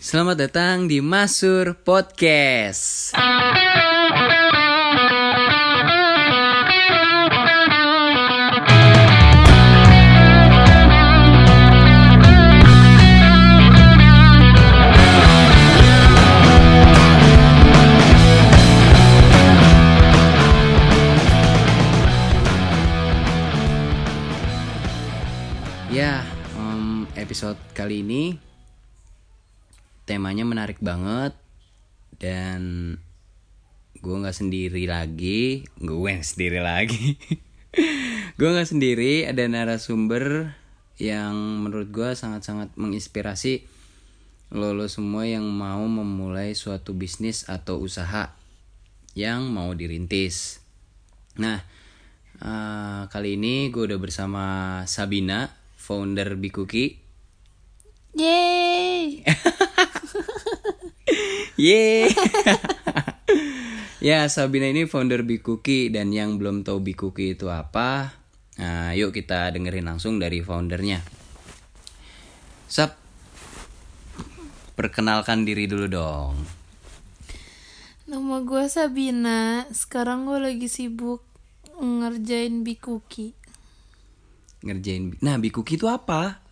Selamat datang di Masur Podcast. Ya, episode kali ini temanya menarik banget dan gue nggak sendiri lagi, gue yang sendiri lagi. gue nggak sendiri, ada narasumber yang menurut gue sangat-sangat menginspirasi lo lo semua yang mau memulai suatu bisnis atau usaha yang mau dirintis. Nah, eh, kali ini gue udah bersama Sabina, founder Bikuki. Yeay. Yeay. ya, Sabina ini founder Bikuki dan yang belum tahu Bikuki itu apa, nah, yuk kita dengerin langsung dari foundernya. Sab, perkenalkan diri dulu dong. Nama gue Sabina. Sekarang gue lagi sibuk ngerjain bikuki. Ngerjain. Nah, Bikuki itu apa?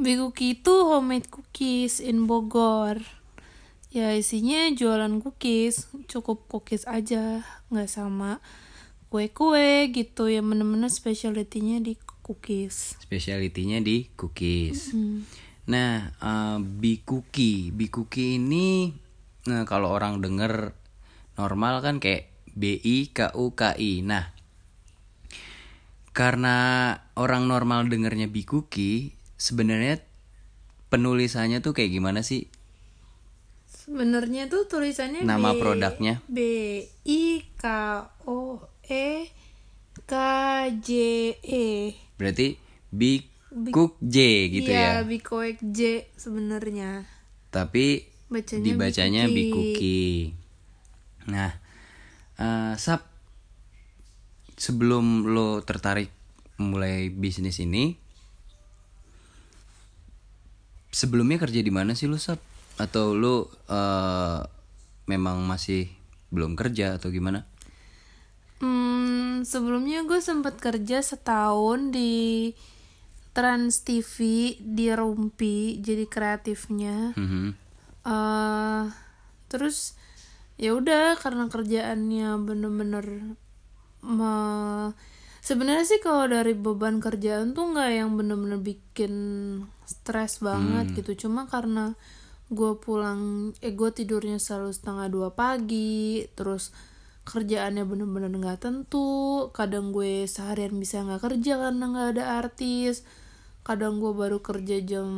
Bikuki itu homemade cookies in Bogor. Ya isinya jualan cookies, cukup cookies aja, nggak sama kue-kue gitu ya bener-bener specialty-nya di cookies. Spesialitinya di cookies. Nah, eh, Bikuki, Bikuki ini nah, kalau orang denger normal kan kayak B I K U K I. Nah, karena orang normal dengernya Bikuki, sebenarnya penulisannya tuh kayak gimana sih? Sebenarnya tuh tulisannya Nama B- produknya? B I K O E K J E. Berarti Bikuk J gitu Iya, ya. Bikoek J sebenarnya. Tapi Bacanya dibacanya Bikuki. Bikuki. Nah, eh, Sap, sebelum lo tertarik mulai bisnis ini, sebelumnya kerja di mana sih lo Sap? Atau lo eh, memang masih belum kerja atau gimana? Hmm, sebelumnya gue sempat kerja setahun di Trans TV di Rumpi jadi kreatifnya. Mhm. eh terus ya udah karena kerjaannya bener-bener me- sebenarnya sih kalau dari beban kerjaan tuh nggak yang bener-bener bikin stres banget gitu cuma karena gue pulang eh gue tidurnya selalu setengah dua pagi terus kerjaannya bener-bener nggak tentu kadang gue seharian bisa nggak kerja karena nggak ada artis kadang gue baru kerja jam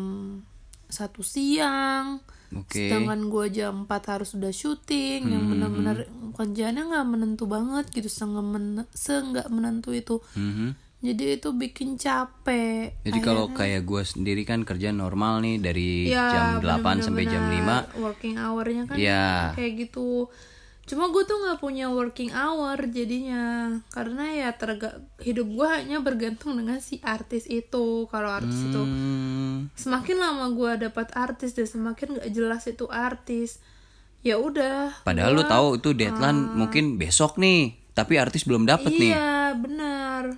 satu siang Oke. sedangkan gue jam 4 harus udah syuting yang Hmm. benar-benar kerjaannya nggak menentu banget gitu seenggak men seenggak menentu itu Mhm. Jadi itu bikin capek Jadi kalau kayak gue sendiri kan kerja normal nih dari jam 8 Ya, bener-bener sampai jam 5 working hournya kan Ya. kayak gitu. Cuma gue tuh nggak punya working hour jadinya karena ya terga hidup gue hanya bergantung dengan si artis itu. Kalau artis itu Hmm, semakin lama gue dapat artis dan semakin gak jelas itu artis ya udah Padahal lu tahu itu deadline mungkin besok nih, tapi artis belum dapet nih. iya benar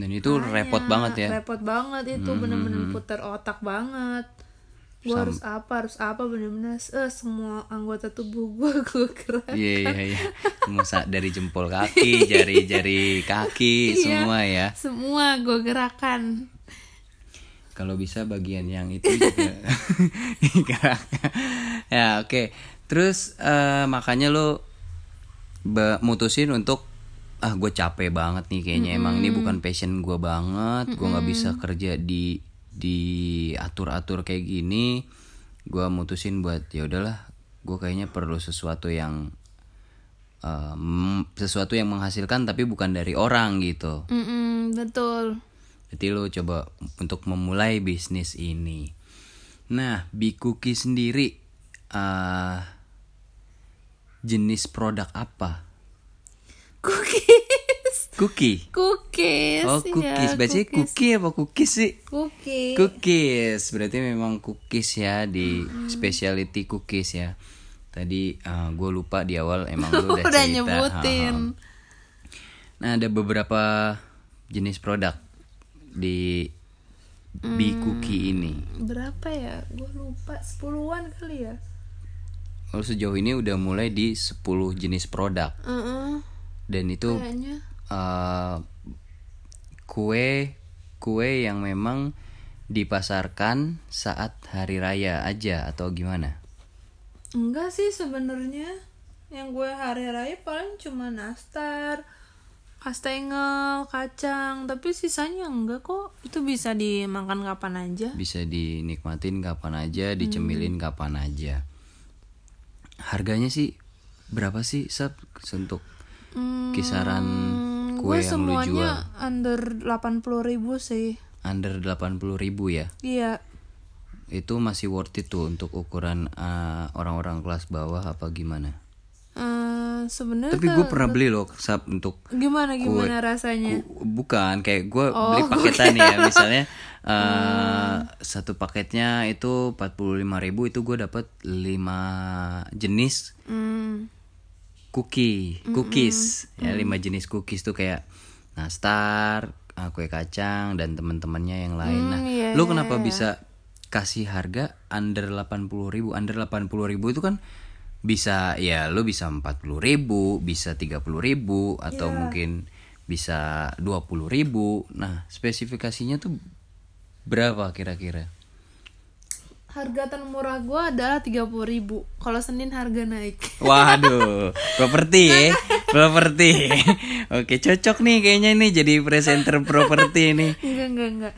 Dan itu repot banget ya. repot banget itu bener-bener putar otak banget gue harus apa harus apa bener-bener eh, semua anggota tubuh gue gue gerak Iya iya iya. Semua sa- dari jempol kaki, jari-jari kaki, semua ya. semua gue gerakan Kalau bisa bagian yang itu juga ya oke. Terus eh, makanya be- mutusin untuk ah gue capek banget nih kayaknya emang ini bukan passion gue banget. Gue nggak bisa kerja di di atur-atur kayak gini. Gue mutusin buat ya udahlah. Gue kayaknya perlu sesuatu yang mm, sesuatu yang menghasilkan tapi bukan dari orang gitu. Mm-mm, betul Berarti lo coba untuk memulai bisnis ini. Nah, Bikuki sendiri eh jenis produk apa? cookies Cookie. cookies Oh, iya, cookies. Bacanya cookies. cookie apa cookies sih? cookie Cookies. Berarti memang cookies ya di specialty cookies ya. Tadi gue lupa di awal emang lu udah, udah cerita. nyebutin. Nah, ada beberapa jenis produk di Bee Hmm. Cookie ini. berapa ya gue lupa sepuluhan kali ya Kalau sejauh ini udah mulai di 10 jenis produk Heeh, dan itu kayaknya eh, kue kue yang memang dipasarkan saat hari raya aja atau gimana? enggak sih sebenarnya yang gue hari raya paling cuma nastar kastengel kacang tapi sisanya enggak kok itu bisa dimakan kapan aja Bisa dinikmatin kapan aja, dicemilin Hmm. kapan aja. Harganya sih berapa sih Sab untuk Hmm, kisaran kue yang lu jual? semuanya under 80.000 ribu sih. Under 80.000 ribu ya? iya. Itu masih worth it tuh untuk ukuran eh, orang-orang kelas bawah apa gimana? Eh, sebenarnya Tapi gue pernah beli loh Sab untuk gimana gimana rasanya? Ku- bukan kayak gue Oh, beli paketan ya. misalnya eh satu paketnya itu 45.000 itu gue dapat 5 jenis. Hmm, cookie cookies. Ya lima jenis cookies tuh kayak nastar eh, kue kacang dan teman-temannya yang lain. Nah iya, lu kenapa bisa kasih harga under 80.000 under 80.000 itu kan bisa ya lu bisa 40.000 bisa 30.000 atau mungkin bisa 20.000 nah spesifikasinya tuh berapa kira-kira harga termurah gue adalah 30.000 ribu. Kalau Senin harga naik. Waduh, properti ya, properti. Oke, cocok nih kayaknya nih jadi presenter properti nih. enggak enggak enggak.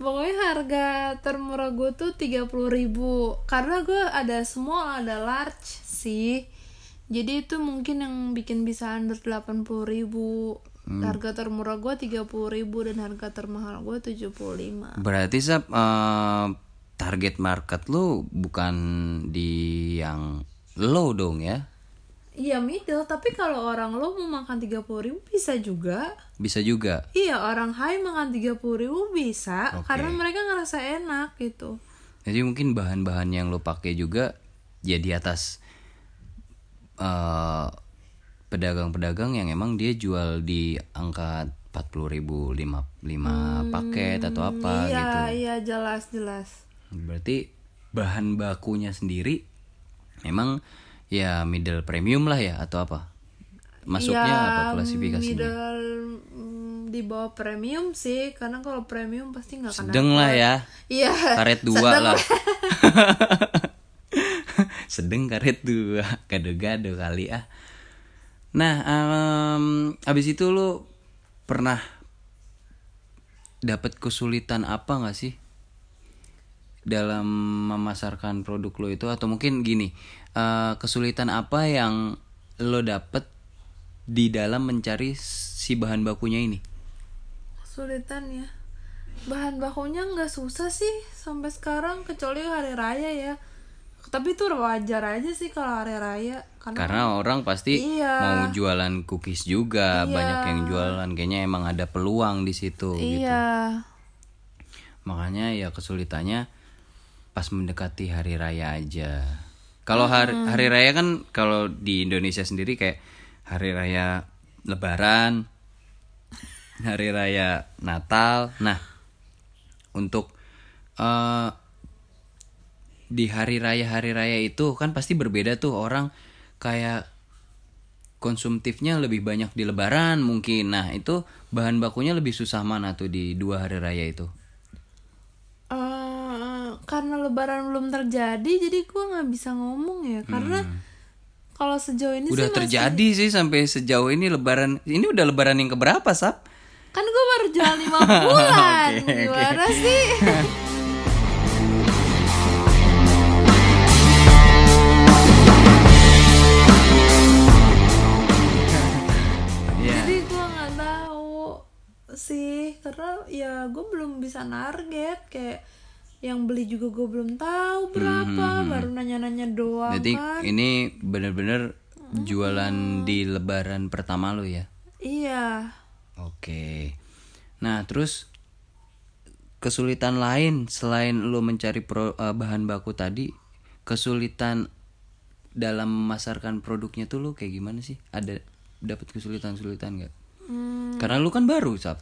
Pokoknya harga termurah gue tuh 30.000 ribu. Karena gue ada small ada large sih. Jadi itu mungkin yang bikin bisa under 80.000 ribu. Harga termurah gue 30.000 ribu dan harga termahal gue 75 Berarti Sab, eh, target market lu bukan di yang low dong ya? Iya middle, tapi kalau orang lo mau makan 30.000 ribu bisa juga. Bisa juga. Iya orang high makan 30.000 ribu bisa, Oke. karena mereka ngerasa enak gitu. Jadi mungkin bahan-bahan yang lu pakai juga ya di atas eh, pedagang-pedagang yang emang dia jual di angka 40.000 ribu lima, lima paket atau apa iya gitu. iya jelas jelas. Berarti bahan bakunya sendiri memang ya middle premium lah ya atau apa? Masuknya ya, apa klasifikasinya? Middle mm, di bawah premium sih, karena kalau premium pasti nggak. Sedeng lah ya. Iya. Karet dua lah. Sedeng karet dua, gado-gado kali ah. Nah, em, abis itu lu pernah dapat kesulitan apa nggak sih dalam memasarkan produk lo itu atau mungkin gini eh, kesulitan apa yang lo dapet di dalam mencari si bahan bakunya ini Kesulitan ya. Bahan bakunya nggak susah sih sampai sekarang kecuali hari raya ya. Tapi itu wajar aja sih kalau hari raya karena karena orang pasti Iya. mau jualan cookies juga banyak yang jualan kayaknya emang ada peluang di situ gitu iya. makanya ya kesulitannya pas mendekati hari raya aja. Kalau hari hari raya kan kalau di Indonesia sendiri kayak hari raya Lebaran hari raya Natal. Nah untuk eh, di hari raya hari raya itu kan pasti berbeda tuh orang kayak konsumtifnya lebih banyak di Lebaran mungkin. Nah itu bahan bakunya lebih susah mana tuh di dua hari raya itu karena lebaran belum terjadi jadi gue nggak bisa ngomong ya karena kalau sejauh ini Hmm. udah sih masih- terjadi sih sampai sejauh ini lebaran ini udah lebaran yang keberapa sap kan gue baru jual lima bulan oke. gimana sih Iya. sih karena ya gue belum bisa target kayak yang beli juga gue belum tahu berapa baru nanya-nanya doang Berarti kan ini bener-bener jualan di lebaran pertama lo ya iya Oke. Nah, terus kesulitan lain selain lo mencari pro- eh, bahan baku tadi, kesulitan dalam memasarkan produknya tuh lo kayak gimana sih? Ada dapat kesulitan-kesulitan nggak? Hmm, Karena lu kan baru, Sap.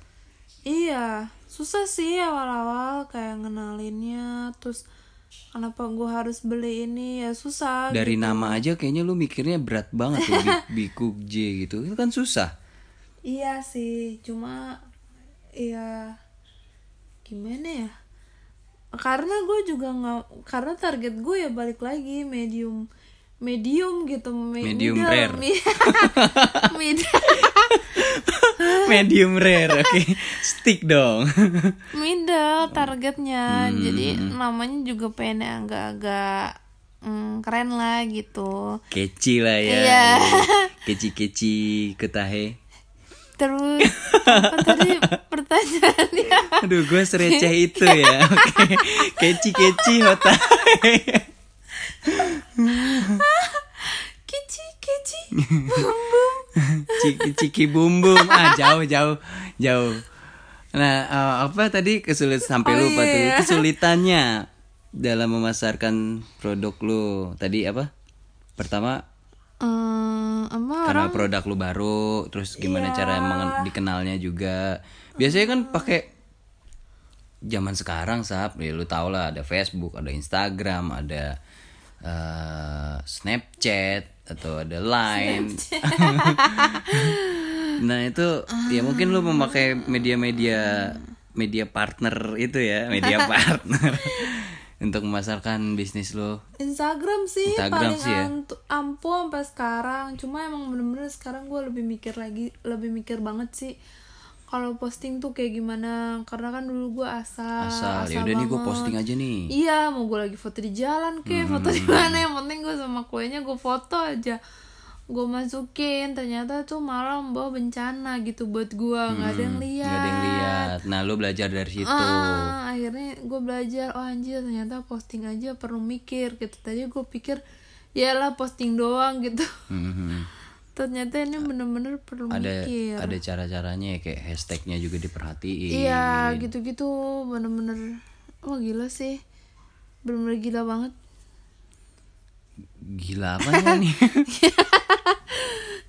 Iya susah sih awal-awal kayak ngenalinnya terus kenapa gue harus beli ini ya susah Dari nama aja kayaknya lu mikirnya berat banget tuh Bi- Bikuk J gitu. Itu kan susah. iya sih cuma ya gimana ya karena gue juga nggak karena target gue ya balik lagi medium medium gitu me- Medium rare. mid- Medium rare, oke. Stick dong. middle targetnya Hmm. jadi namanya juga pengen agak-agak mm, keren lah gitu Keci lah ya. Iya. Keci-keci ketahe. terus tadi pertanyaannya Aduh, gue sereceh itu ya. Oke. Keci-keci hotahe. bum bum Ciki ciki bum bum. Ah, jauh jauh jauh. Nah, eh, apa tadi kesulitan sampai Oh, lupa iya, tuh iya. kesulitannya dalam memasarkan produk lu. Tadi apa? Pertama apa karena produk lu baru, terus gimana Iya. cara dikenalnya juga. Biasanya kan pakai zaman sekarang sap, ya lu tau lah ada Facebook, ada Instagram, ada eh, Snapchat atau ada Line. nah itu ya mungkin lu memakai media-media media partner itu ya, media partner untuk memasarkan bisnis lu. Instagram sih Instagram paling sih ya. ampuh sampai sekarang cuma emang bener-bener sekarang gue lebih mikir lagi lebih mikir banget sih kalau posting tuh kayak gimana karena kan dulu gue asal Asal ya udah nih gue banget. posting aja nih. iya mau gue lagi foto di jalan ke Hmm. foto di mana yang penting gue sama kuenya gue foto aja gue masukin ternyata tuh malah membawa bencana gitu buat gue nggak ada yang lihat Gak ada yang lihat. Nah, lu belajar dari situ. Ah, akhirnya gue belajar oh anjir ternyata posting aja perlu mikir gitu tadi gue pikir ya lah posting doang gitu Mhm. Ternyata ini bener-bener perlu Ada mikir. ada cara-caranya ya kayak hashtagnya juga diperhatiin. iya gitu-gitu bener-bener. Wah gila sih. Bener-bener gila banget. Gila apa nih?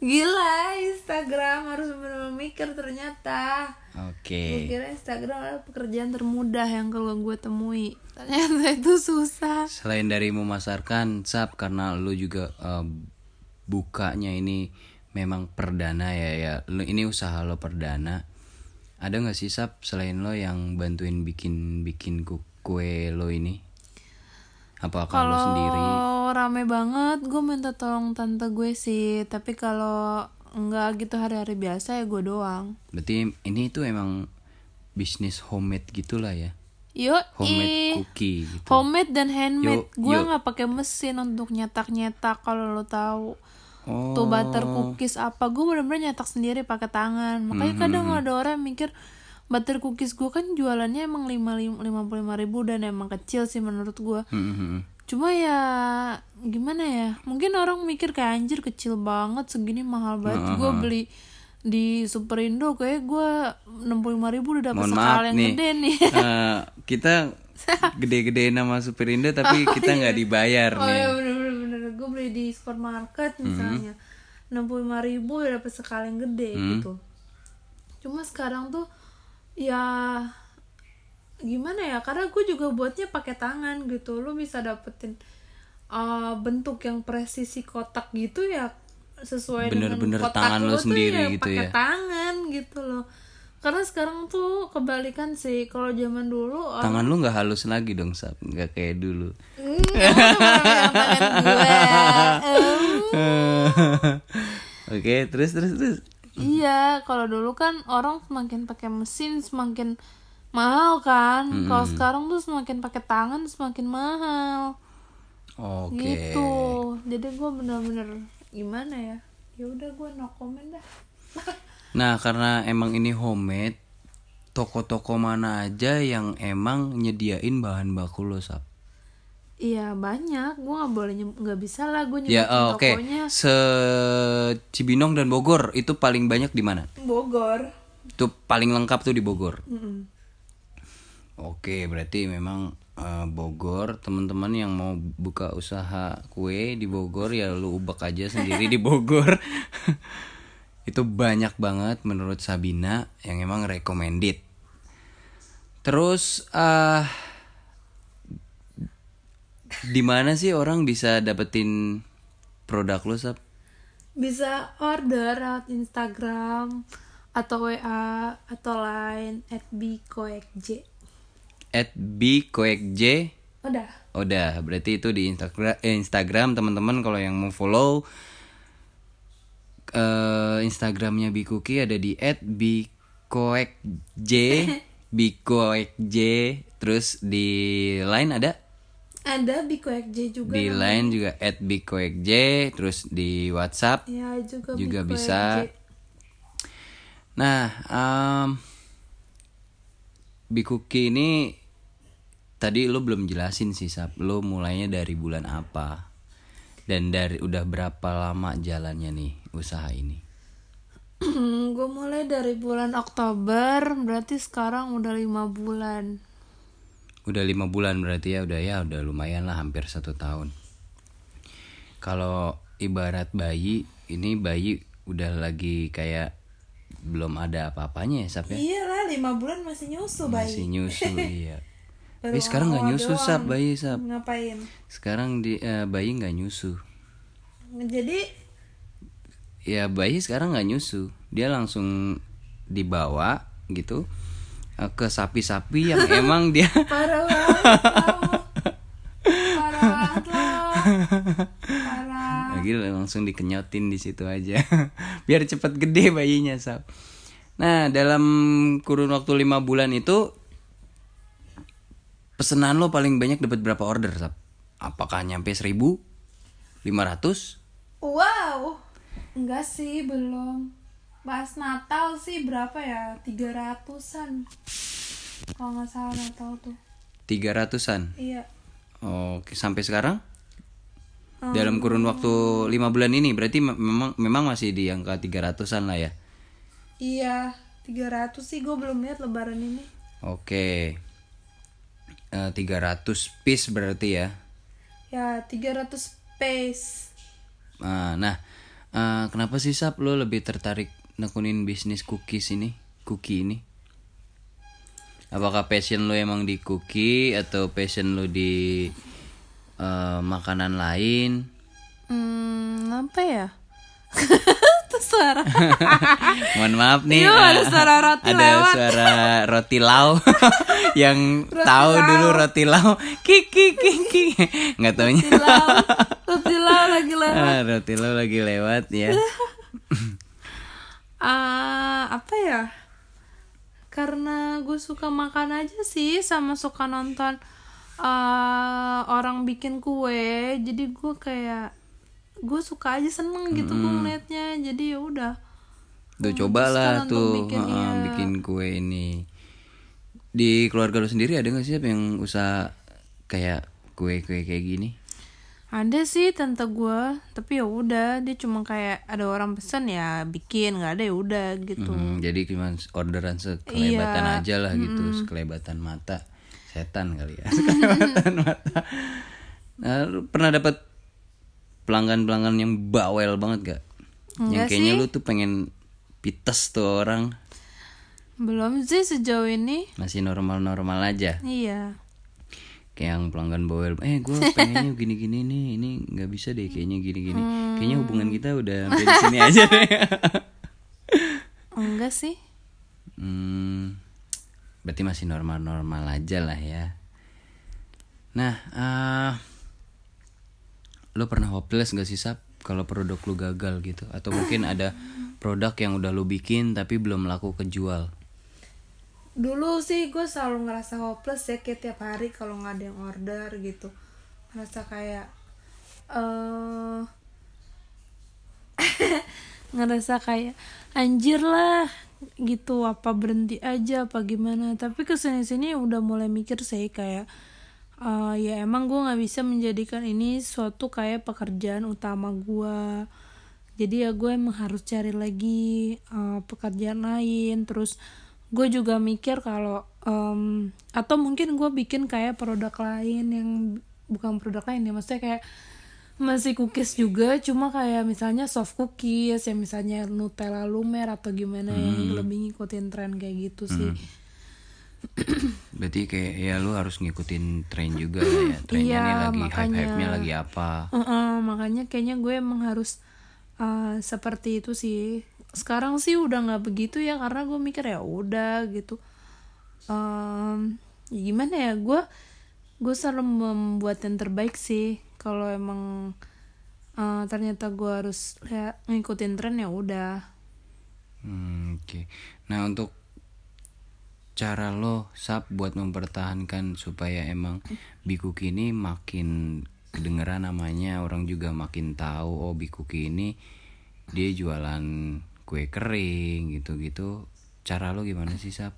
gila Instagram harus bener-bener mikir ternyata. Oke. gue kira Instagram adalah pekerjaan termudah yang kalau gue temui. Ternyata itu susah. Selain dari memasarkan sap karena lu juga eh, bukanya ini memang perdana ya ya. Lu ini usaha lo perdana. Ada nggak sih sap selain lo yang bantuin bikin bikin ku- kue lo ini? Apakah lo sendiri? Kalau rame banget, gue minta tolong tante gue sih. Tapi kalau enggak gitu hari-hari biasa ya gue doang. Berarti ini tuh emang bisnis homemade gitulah ya. Yuk, Homemade cookie gitu. homemade dan handmade. Gue nggak pakai mesin untuk nyetak-nyetak kalau lo tahu. Oh. Tuh butter cookies apa, gue bener-bener nyetak sendiri pakai tangan. Makanya Hmm, kadang ada orang yang mikir butter cookies gue kan jualannya emang lima lima puluh lima ribu dan emang kecil sih menurut gue. Mhm. Cuma ya gimana ya? Mungkin orang mikir kayak anjir kecil banget segini mahal banget. Gue beli di Superindo kayak gue 65.000 ribu udah dapet Mohon sekal maaf yang nih. gede nih. Eh, kita gede-gede nama Superindo tapi kita nggak dibayar oh nih. ya bener-bener bener. Gue beli di supermarket misalnya. 65.000 ribu udah dapet sekal yang gede gitu. Cuma sekarang tuh ya gimana ya? Karena gue juga buatnya pakai tangan gitu. Lu bisa dapetin uh, bentuk yang presisi kotak gitu ya sesuai Bener-bener dengan kotak tangan tuh sendiri ya gitu pakai ya. tangan gitu loh. Karena sekarang tuh kebalikan sih. Kalau zaman dulu orang Tangan lu nggak halus lagi dong, Sap. Nggak kayak dulu. Hmm. Oke, terus terus terus. Iya, kalau dulu kan orang semakin pakai mesin semakin mahal kan. Kalau sekarang tuh semakin pakai tangan semakin mahal. Oke. Gitu. Jadi gue bener-bener gimana ya? Ya udah gue no comment dah. Nah, karena emang ini homemade, toko-toko mana aja yang emang nyediain bahan baku lo, Sap? Iya banyak, gue nggak boleh nggak bisa lah gue Ya, nyebutin oh, oke. tokonya Se Cibinong dan Bogor itu paling banyak di mana? Bogor. itu paling lengkap tuh di Bogor Mm-mm. Oke, berarti memang eh, Bogor, teman-teman yang mau buka usaha kue di Bogor ya lu ubek aja sendiri di Bogor. Itu banyak banget menurut Sabina yang emang recommended. Terus eh di mana sih orang bisa dapetin produk lu Sab? bisa order lewat Instagram atau WA atau line at bkoekj At bkoekj udah Udah, berarti itu di Instagram eh, Instagram teman-teman kalau yang mau follow eh Instagramnya Bikuki ada di @bikoekj bikoekj terus di line ada? Ada bkoekj juga di line juga @bikoekj terus di WhatsApp ya juga juga Bikoekj. bisa. Nah, um, Bikuki ini tadi lo belum jelasin sih Sab, lo mulainya dari bulan apa? Dan dari udah berapa lama jalannya nih usaha ini? gue mulai dari bulan Oktober berarti sekarang udah lima bulan Udah lima bulan berarti ya udah ya udah lumayan lah hampir satu tahun. Kalau ibarat bayi ini bayi udah lagi kayak belum ada apa-apanya ya Sab ya? iya lah lima bulan masih nyusu bayi Masih nyusu iya. Baru Tapi sekarang nggak nyusu doang. Sab bayi Sab. ngapain Sekarang di eh, bayi nggak nyusu. jadi Ya bayi sekarang nggak nyusu. Dia langsung dibawa gitu eh, ke sapi-sapi yang emang dia parah banget parah banget parah lagi langsung dikenyotin di situ aja. Biar cepet gede bayinya, Sab. Nah, dalam kurun waktu lima bulan itu pesanan lo paling banyak dapat berapa order, Sab? Apakah nyampe 1000? 500? wow enggak sih belum pas Natal sih berapa ya tiga ratusan kalau nggak salah Natal tuh 300-an. iya Oke, sampai sekarang? Dalam kurun waktu lima bulan ini berarti me- memang memang masih di angka 300-an lah ya. iya 300 sih gue belum lihat lebaran ini Oke. Eh, 300 piece berarti ya. ya 300 space Ah, nah, eh, kenapa sih Sap lo lebih tertarik nekunin bisnis cookies ini? Cookie ini? Apakah passion lo emang di cookie atau passion lo di eh, makanan lain? hmm apa ya itu suara Mohon maaf nih. Iya, ada eh, suara roti ada lewat. suara roti lau yang tahu dulu roti lau. Kiki kiki. Nggak taunya. lau roti lau lagi lewat Ah, roti lau lagi lewat ya. ah apa ya karena gue suka makan aja sih sama suka nonton eh, orang bikin kue jadi gue kayak gue suka aja seneng gitu gue ngeliatnya jadi ya udah Tuh cobalah Memutuskan untuk tuh bikin, ah, iya. bikin kue ini. Di keluarga lu sendiri ada nggak sih yang usaha kayak kue-kue kayak gini? ada sih tante gue tapi ya udah dia cuma kayak ada orang pesan ya bikin nggak ada ya udah gitu Hmm, jadi cuma orderan sekelebatan Iya. aja lah gitu, sekelebatan mata. Setan kali ya. Sekelebatan mata. Nah, lu pernah dapat pelanggan-pelanggan yang bawel banget gak? yang Enggak kayaknya sih. lu tuh pengen pites tuh orang. Belum sih sejauh ini. Masih normal-normal aja. iya. Kayak yang pelanggan bawel eh gue pengennya gini-gini nih ini nggak bisa deh kayaknya gini-gini. Kayaknya hubungan kita udah sampai di sini aja deh. Enggak sih. Hmm, berarti masih normal-normal aja lah ya. Nah eh lo pernah hopeless gak sih sap kalau produk lu gagal gitu? Atau mungkin ada produk yang udah lu bikin tapi belum laku kejual? Dulu sih gue selalu ngerasa hopeless ya kayak tiap hari kalau nggak ada yang order gitu. Ngerasa kayak eh ngerasa kayak anjir lah gitu apa berhenti aja apa gimana? Tapi ke sini sini udah mulai mikir sih kayak eh, ya emang gue nggak bisa menjadikan ini suatu kayak pekerjaan utama gue jadi ya gue emang harus cari lagi uh, pekerjaan lain. Terus gue juga mikir kalau um, atau mungkin gue bikin kayak produk lain yang bukan produk lain ya maksudnya kayak masih cookies juga. Cuma kayak misalnya soft cookies ya misalnya Nutella Lumer atau gimana yang lebih ngikutin tren kayak gitu sih Berarti kayak ya lu harus ngikutin tren juga ya. Trennya Iya, nih lagi makanya. hype-hype-nya lagi apa. Heeh, makanya kayaknya gue emang harus uh, seperti itu sih sekarang sih udah nggak begitu ya karena gue mikir ya udah gitu Em, ya gimana ya gue gue selalu membuat yang terbaik sih kalau emang uh, ternyata gue harus ya ngikutin tren ya udah Hmm, oke. Nah, untuk cara lo sap buat mempertahankan supaya emang Bikuki ini makin kedengeran namanya orang juga makin tahu oh Bikuki ini dia jualan kue kering gitu-gitu. Cara lo gimana sih sap?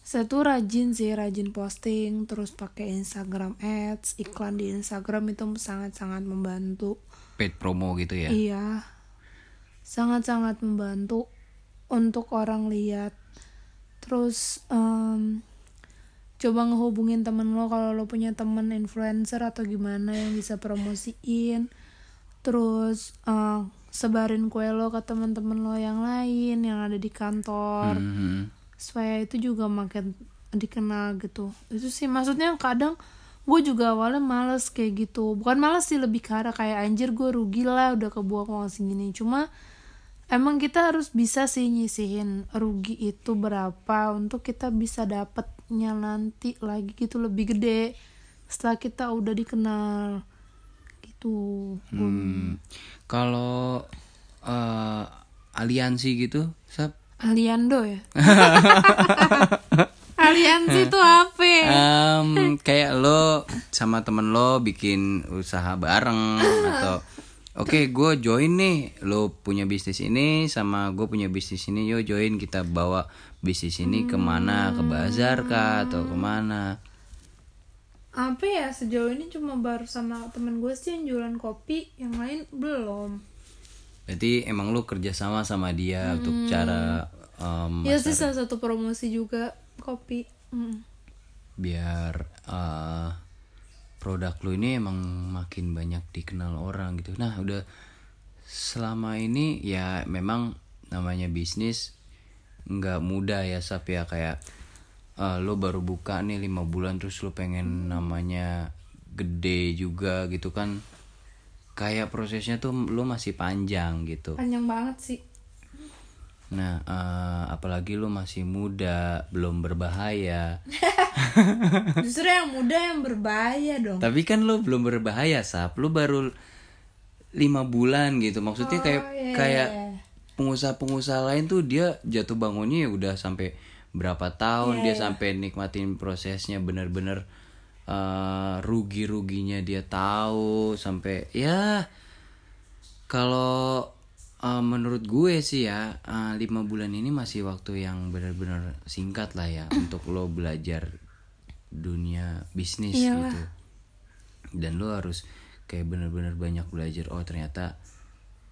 saya tuh rajin sih rajin posting terus pakai Instagram ads iklan di Instagram itu sangat-sangat membantu Paid promo gitu ya? Iya, sangat-sangat membantu untuk orang lihat. Terus em, coba ngehubungin temen lo kalau lo punya temen influencer atau gimana yang bisa promosiin. Terus eh, sebarin kue lo ke temen-temen lo yang lain yang ada di kantor Mhm. supaya itu juga makin dikenal gitu itu sih maksudnya kadang gue juga awalnya males kayak gitu bukan males sih lebih ke arah kayak anjir gue rugi lah udah kebuang uang segini cuma emang kita harus bisa sih nyisihin rugi itu berapa untuk kita bisa dapatnya nanti lagi gitu lebih gede setelah kita udah dikenal gitu Hmm, kalau eh, aliansi gitu, sap? Aliando ya Aliansi itu apa? Em, kayak lo sama temen lo bikin usaha bareng atau oke gue join nih. Lo punya bisnis ini sama gue punya bisnis ini. Yo join. Kita bawa bisnis ini ke mana? Ke bazar kah? Atau ke mana? Apa ya? Sejauh ini cuma baru sama temen gue sih yang jualan kopi. Yang lain belum. Berarti emang lo kerja sama sama dia untuk cara em, ya sih salah satu promosi juga kopi. Mm. biar eh, produk lo ini emang makin banyak dikenal orang gitu. Nah udah selama ini ya memang namanya bisnis nggak mudah ya Sap ya kayak eh, lo baru buka nih lima bulan terus lo pengen namanya gede juga gitu kan kayak prosesnya tuh lo masih panjang gitu. panjang banget sih Nah eh, apalagi lo masih muda belum berbahaya. justru yang muda yang berbahaya dong Tapi kan lo belum berbahaya, Sap. Lo baru lima bulan gitu. Maksudnya kayak iya, kayak iya. pengusaha-pengusaha lain tuh dia jatuh bangunnya ya udah sampai berapa tahun Iya, dia sampai nikmatin prosesnya bener-bener eh, rugi-ruginya dia tahu sampai ya kalau eh, menurut gue sih ya eh, lima bulan ini masih waktu yang benar-benar singkat lah ya untuk lo belajar dunia bisnis Iyalah. gitu. Dan lo harus kayak bener-bener banyak belajar oh ternyata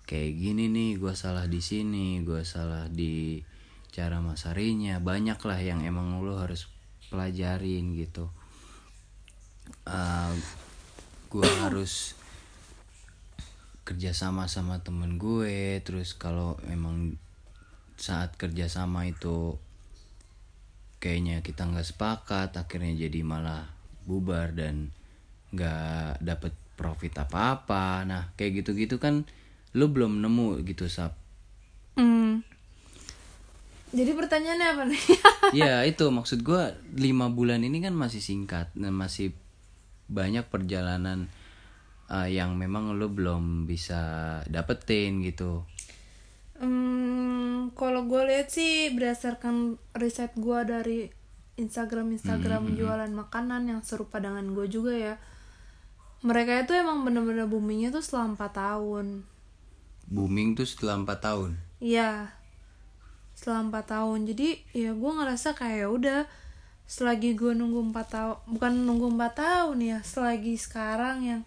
kayak gini nih gue salah di sini gue salah di cara masarinya. Banyak lah yang emang lo harus pelajarin gitu. Gue harus kerjasama sama temen gue terus kalau emang saat kerjasama itu kayaknya kita nggak sepakat akhirnya jadi malah bubar dan nggak dapet profit apa-apa. Nah kayak gitu-gitu kan lu belum nemu gitu sap. Hmm. jadi pertanyaannya apa nih? Ya itu maksud gua lima bulan ini kan masih singkat dan masih banyak perjalanan uh, yang memang lu belum bisa dapetin gitu Hmm, kalau gue lihat sih berdasarkan riset gue dari Instagram Instagram jualan makanan yang serupa dengan gue juga ya. Mereka itu emang bener-bener boomingnya tuh selama 4 tahun. booming tuh setelah empat tahun Iya, selama 4 tahun. Jadi ya gue ngerasa kayak ya udah selagi gue nunggu 4 tahun, bukan nunggu 4 tahun ya, selagi sekarang yang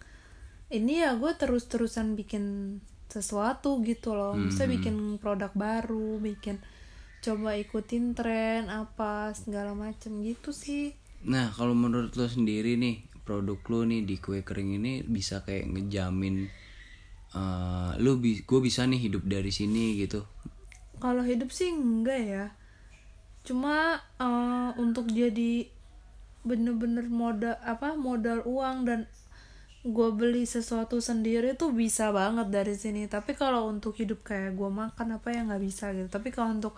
ini ya gue terus-terusan bikin sesuatu gitu loh. Bisa bikin produk baru bikin coba ikutin tren apa segala macem gitu sih. Nah, kalau menurut lo sendiri nih, produk lo nih di kue kering ini bisa kayak ngejamin eh lo bi gue bisa nih hidup dari sini gitu. kalau hidup sih enggak ya. Cuma eh, untuk jadi bener-bener modal apa modal uang dan gue beli sesuatu sendiri tuh bisa banget dari sini. Tapi kalau untuk hidup kayak gue makan apa ya nggak bisa gitu. Tapi kalau untuk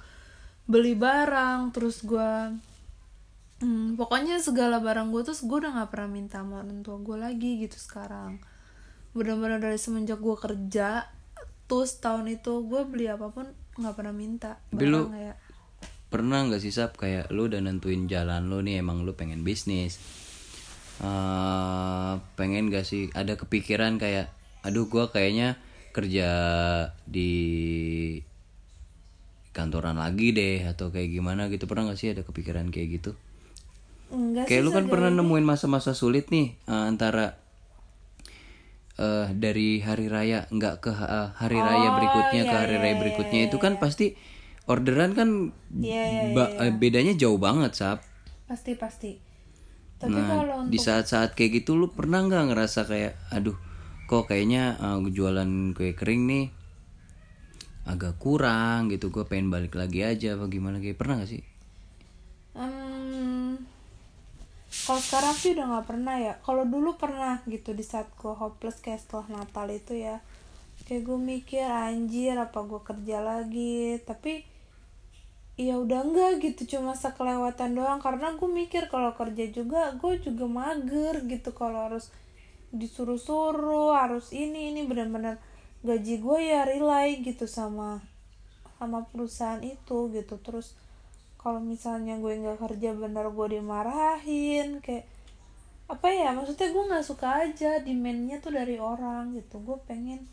beli barang terus gue hmm, pokoknya segala barang gue tuh gue udah nggak pernah minta sama orang tua gue lagi gitu sekarang. Benar-benar dari semenjak gue kerja terus tahun itu gue beli apa pun nggak pernah minta. Tapi lu- barang kayak Pernah nggak sih Sap? Kayak lo udah nentuin jalan lo nih emang lo pengen bisnis. Eh pengen gak sih? Ada kepikiran kayak aduh gua kayaknya kerja di kantoran lagi deh atau kayak gimana gitu. Pernah gak sih ada kepikiran kayak gitu? Enggak kayak sih lu kan pernah ini. nemuin masa-masa sulit nih eh, antara eh dari hari raya nggak ke eh, hari raya Oh, berikutnya ke iya, hari iya, raya iya, berikutnya iya, itu kan pasti orderan kan Iya, iya, bedanya jauh banget sap. Pasti pasti tapi nah kalau di untuk saat-saat kayak gitu lu pernah nggak ngerasa kayak aduh kok kayaknya eh, jualan kue kering nih agak kurang gitu gue pengen balik lagi aja apa gimana kayak pernah gak sih Hmm, kalau sekarang sih udah nggak pernah ya. Kalau dulu pernah gitu di saat gue hopeless kayak setelah Natal itu ya. Kayak gue mikir anjir apa gue kerja lagi. Tapi ya udah enggak gitu cuma sekelewatan doang. Karena gue mikir kalau kerja juga gue juga mager gitu. Kalau harus disuruh-suruh harus ini ini benar-benar gaji gue ya rely gitu sama sama perusahaan itu gitu. Terus kalau misalnya gue nggak kerja bener gue dimarahin kayak apa ya maksudnya gue nggak suka aja demandnya tuh dari orang gitu. Gue pengen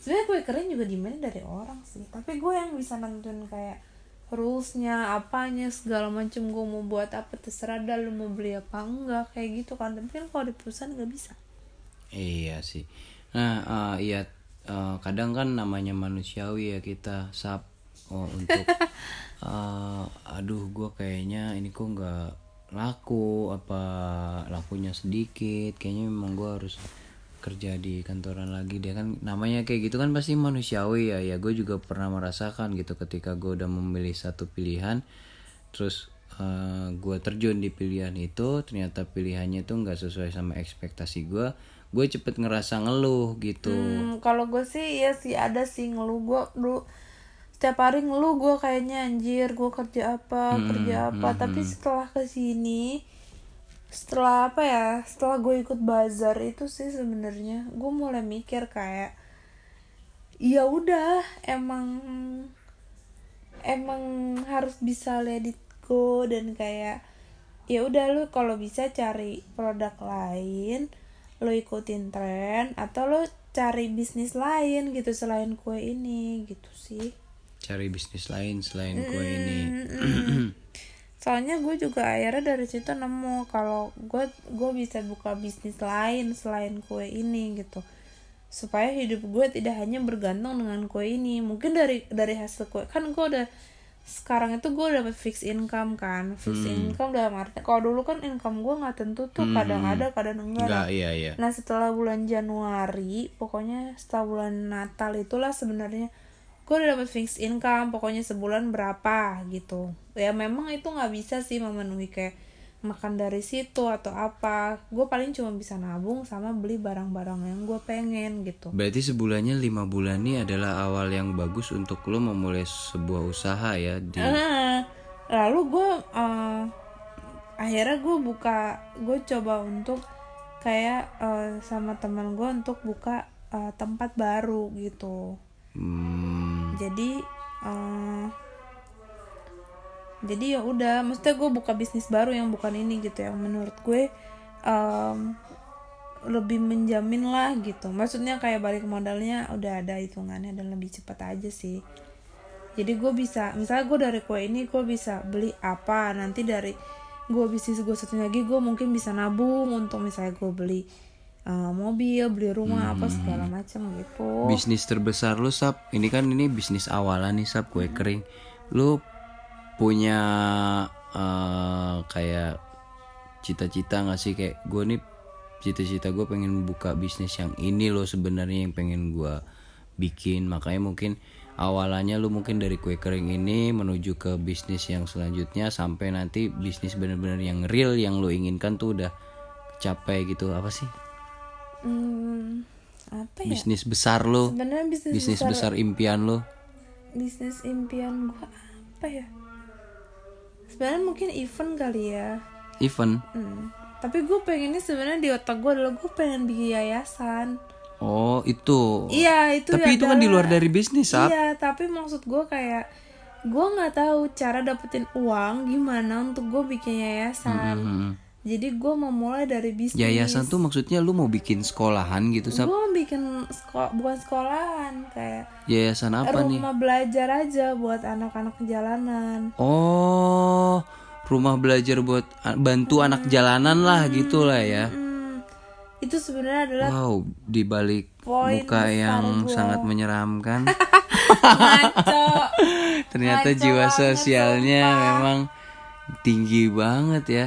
sebenarnya gue keren juga demandnya dari orang sih. Tapi gue yang bisa nentuin kayak rulesnya apanya segala macem gue mau buat apa terserah dah lu mau beli apa enggak kayak gitu kan. Tapi kan kalau di perusahaan nggak bisa. Iya sih. Nah, eh, iya eh, kadang kan namanya manusiawi ya kita sap. Oh, untuk eh, aduh gue kayaknya ini kok nggak laku apa lakunya sedikit. Kayaknya memang gue harus kerja di kantoran lagi dia kan namanya kayak gitu kan pasti manusiawi ya. Ya gue juga pernah merasakan gitu ketika gue udah memilih satu pilihan terus gue terjun di pilihan itu ternyata pilihannya tuh nggak sesuai sama ekspektasi gue gue cepet ngerasa ngeluh gitu. Hmm, kalau gue sih ya sih ada sih ngeluh. Gue dulu setiap hari ngeluh gue kayaknya anjir gue kerja apa kerja apa. Tapi setelah ke sini setelah apa ya setelah gue ikut bazar itu sih sebenarnya gue mulai mikir kayak ya udah emang emang harus bisa let it go dan kayak ya udah lu kalau bisa cari produk lain lo ikutin tren atau lo cari bisnis lain gitu selain kue ini gitu sih. Cari bisnis lain selain kue ini soalnya gue juga akhirnya dari situ nemu kalau gue gue bisa buka bisnis lain selain kue ini gitu. Supaya hidup gue tidak hanya bergantung dengan kue ini. Mungkin dari dari hasil kue kan gue udah sekarang itu gue dapat fix income kan. Fix income dalam arti kalau dulu kan income gue nggak tentu tuh kadang ada kadang enggak. Enggak iya iya. Nah setelah bulan Januari, pokoknya setelah bulan Natal itulah sebenarnya gue udah dapet fixed income, pokoknya sebulan berapa gitu. Ya memang itu nggak bisa sih memenuhi kayak makan dari situ atau apa. Gue paling cuma bisa nabung sama beli barang-barang yang gue pengen gitu. berarti sebulannya lima bulan ini adalah awal yang bagus untuk lo memulai sebuah usaha ya di Nah, lalu gue eh, akhirnya gue buka, gue coba untuk kayak eh, sama teman gue untuk buka eh, tempat baru gitu. Hmm, jadi eh, jadi ya udah maksudnya gue buka bisnis baru yang bukan ini gitu yang menurut gue em, lebih menjamin lah gitu. Maksudnya kayak balik modalnya udah ada hitungannya dan lebih cepat aja sih. Jadi gue bisa misalnya gue dari kue ini gue bisa beli apa. Nanti dari gue bisnis gue satu lagi gue mungkin bisa nabung untuk misalnya gue beli eh, mobil beli rumah apa Hmm. segala macam gitu. Bisnis terbesar lu sap? Ini kan ini bisnis awalan nih sap kue kering. Lu punya eh, kayak cita-cita nggak sih? Kayak gue nih cita-cita gue pengen buka bisnis yang ini loh sebenarnya yang pengen gue bikin. Makanya mungkin awalannya lu mungkin dari kue kering ini menuju ke bisnis yang selanjutnya sampai nanti bisnis bener-bener yang real yang lu inginkan tuh udah capai gitu. Apa sih Hmm, apa ya bisnis besar lu sebenarnya bisnis, bisnis besar, besar impian lo bisnis impian gua apa ya sebenarnya mungkin event kali ya event Hmm. tapi gue pengennya sebenarnya di otak gue adalah gue pengen bikin yayasan oh itu iya itu tapi itu kan di luar dari bisnis Sap. Iya, tapi maksud gue kayak gue nggak tahu cara dapetin uang gimana untuk gue bikin yayasan. Hmm. Jadi gue mau mulai dari bisnis. yayasan tuh maksudnya lu mau bikin sekolahan gitu Gue Sap? mau bikin sekolah bukan sekolahan kayak yayasan apa nih rumah belajar aja buat anak-anak jalanan. oh rumah belajar buat bantu anak jalanan lah gitu lah ya Hmm, itu sebenarnya adalah wow di balik Poin muka yang gua. sangat menyeramkan ternyata Ngaco jiwa sosialnya memang tinggi banget ya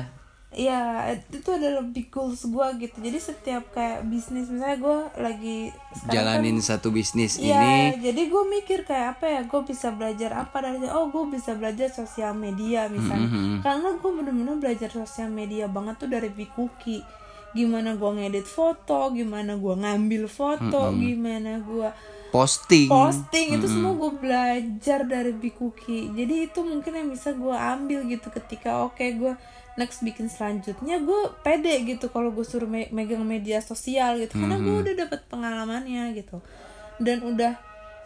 Iya, itu adalah big goals gue gitu. Jadi setiap kayak bisnis misalnya gue lagi kan jalanin satu bisnis Iya, ini. jadi gue mikir kayak apa ya, gue bisa belajar apa dari oh gue bisa belajar sosial media misalnya, Mm-hmm. karena gue bener-bener belajar sosial media banget tuh dari Bikuki, gimana gue ngedit foto, gimana gue ngambil foto, Mm-hmm. gimana gue posting. Posting itu semua gue belajar dari Bikuki, jadi itu mungkin yang bisa gue ambil gitu ketika oke gue next bikin selanjutnya gue pede gitu kalau gue suruh me- megang media sosial gitu. Karena gue udah dapet pengalamannya gitu. Dan udah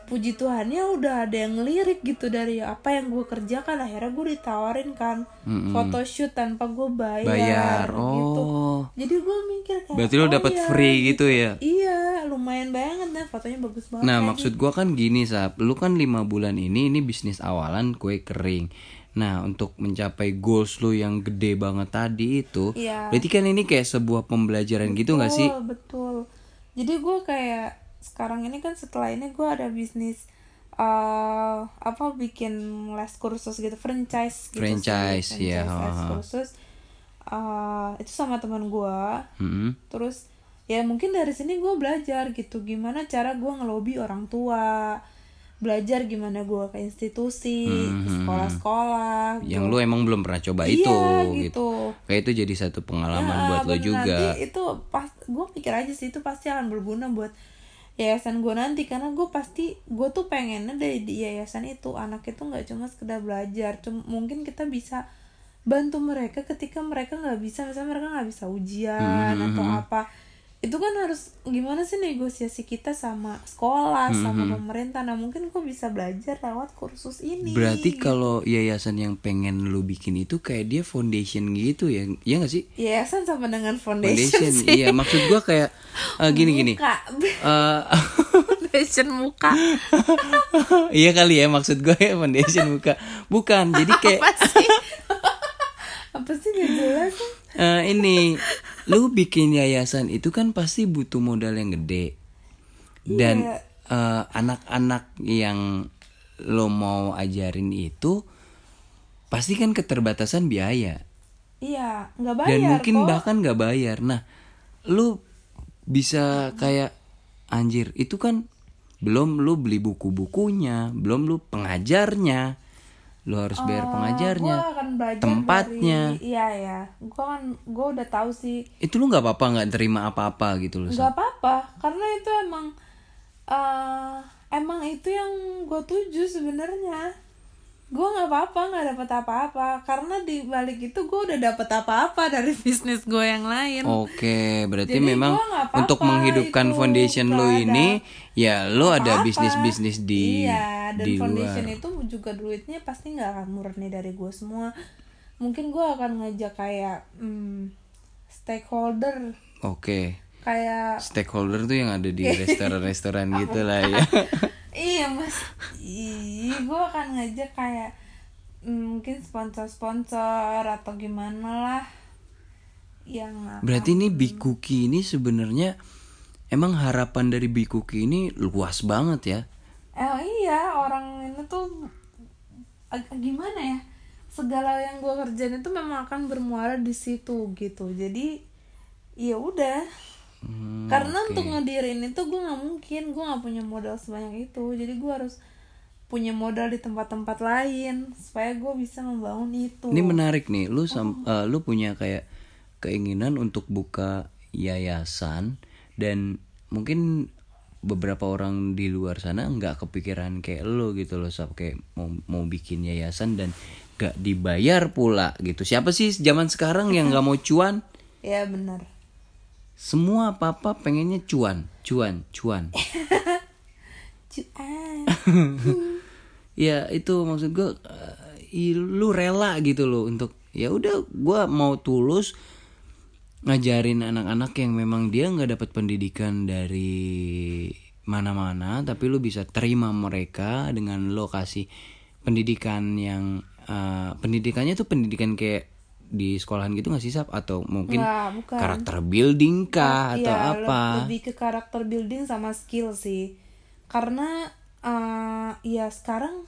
puji Tuhannya udah ada yang ngelirik gitu dari apa yang gue kerjakan. Akhirnya gue ditawarin kan photoshoot tanpa gue bayar, bayar. gitu. Oh. Jadi gue mikir kayak berarti lu oh dapat iya, free gitu ya? Iya lumayan banget deh fotonya bagus banget Nah maksud gua kan gini Sap. Lu kan lima bulan ini Ini bisnis awalan kue kering Nah untuk mencapai goals lu yang gede banget tadi itu Iya. Berarti kan ini kayak sebuah pembelajaran gitu gak sih? Betul, betul. Jadi gue kayak sekarang ini kan setelah ini gue ada bisnis eh apa bikin les kursus gitu franchise gitu Franchise, sih. Franchise les ha-ha. kursus eh itu sama teman gue Mm-mm. terus ya mungkin dari sini gue belajar gitu gimana cara gue ngelobi orang tua belajar gimana gue ke institusi ke sekolah-sekolah Yang lu emang belum pernah coba Iya, itu gitu. Kayak itu jadi satu pengalaman Ya, buat lo juga. Nanti itu pas gue pikir aja sih itu pasti akan berguna buat yayasan gue nanti karena gue pasti gue tuh pengennya dari di yayasan itu anak itu nggak cuma sekedar belajar cuma mungkin kita bisa bantu mereka ketika mereka nggak bisa misalnya mereka nggak bisa ujian Hmm, atau apa itu kan harus gimana sih negosiasi kita sama sekolah Hmm, sama pemerintah? Nah mungkin gue bisa belajar lewat kursus ini. Berarti kalau yayasan yang pengen lu bikin itu kayak dia foundation gitu ya? Iya gak sih? yayasan sama dengan foundation, Foundation sih. Iya. Maksud gua kayak eh, Gini-gini Muka. Eh, foundation muka. Iya kali ya maksud gue ya foundation buka bukan jadi kayak apa sih? Apa sih gak jelas? Eh, ini lu bikin yayasan itu kan pasti butuh modal yang gede. Dan Iya. eh, anak-anak yang lo mau ajarin itu pasti kan keterbatasan biaya. Iya nggak bayar dan mungkin kok. bahkan nggak bayar. Nah lu bisa kayak anjir itu kan belum lu beli buku-bukunya belum lu pengajarnya lu harus bayar pengajarnya akan belajar tempatnya. dari, iya ya gue kan gue udah tahu sih. Itu lu nggak apa-apa nggak terima apa-apa gitu loh nggak apa-apa karena itu emang eh emang itu yang gue tuju sebenarnya gue nggak apa-apa nggak dapat apa-apa karena di balik itu gue udah dapat apa-apa dari bisnis gue yang lain Oke, berarti Jadi memang nggak apa-apa untuk menghidupkan itu, foundation lo ini, ya lo ada apa-apa. bisnis-bisnis di iya dan di foundation luar. itu juga duitnya pasti nggak akan murni dari gue semua mungkin gue akan ngajak kayak hmm, stakeholder Oke, kayak stakeholder tuh yang ada di restoran-restoran gitu lah ya. iya mas. Ih gue akan ngajak kayak mm, mungkin sponsor-sponsor atau gimana lah yang Berarti ini Bikuki ini sebenarnya emang harapan dari Bikuki ini luas banget ya. eh iya orang ini tuh gimana ya? Segala yang gue kerjain itu memang akan bermuara di situ gitu. Jadi ya udah Hmm, karena untuk ngedirin itu gue nggak mungkin gue nggak punya modal sebanyak itu jadi gue harus punya modal di tempat-tempat lain supaya gue bisa membangun itu Ini menarik nih, lu sam- eh, lu punya kayak keinginan untuk buka yayasan dan mungkin beberapa orang di luar sana nggak kepikiran kayak lu gitu loh, Sab. kayak mau mau bikin yayasan dan gak dibayar pula gitu. Siapa sih zaman sekarang yang nggak mau cuan? ya benar Semua apa-apa pengennya cuan, cuan, cuan. Cuan. ya itu maksud gue eh, lu rela gitu loh untuk ya udah gue mau tulus ngajarin anak-anak yang memang dia nggak dapat pendidikan dari mana-mana tapi lu bisa terima mereka dengan lokasi pendidikan yang eh, pendidikannya tuh pendidikan kayak di sekolahan gitu nggak sih sap? Atau mungkin Nggak, bukan. karakter building kah atau Iya, apa? le- lebih ke karakter building sama skill sih. Karena eh ya sekarang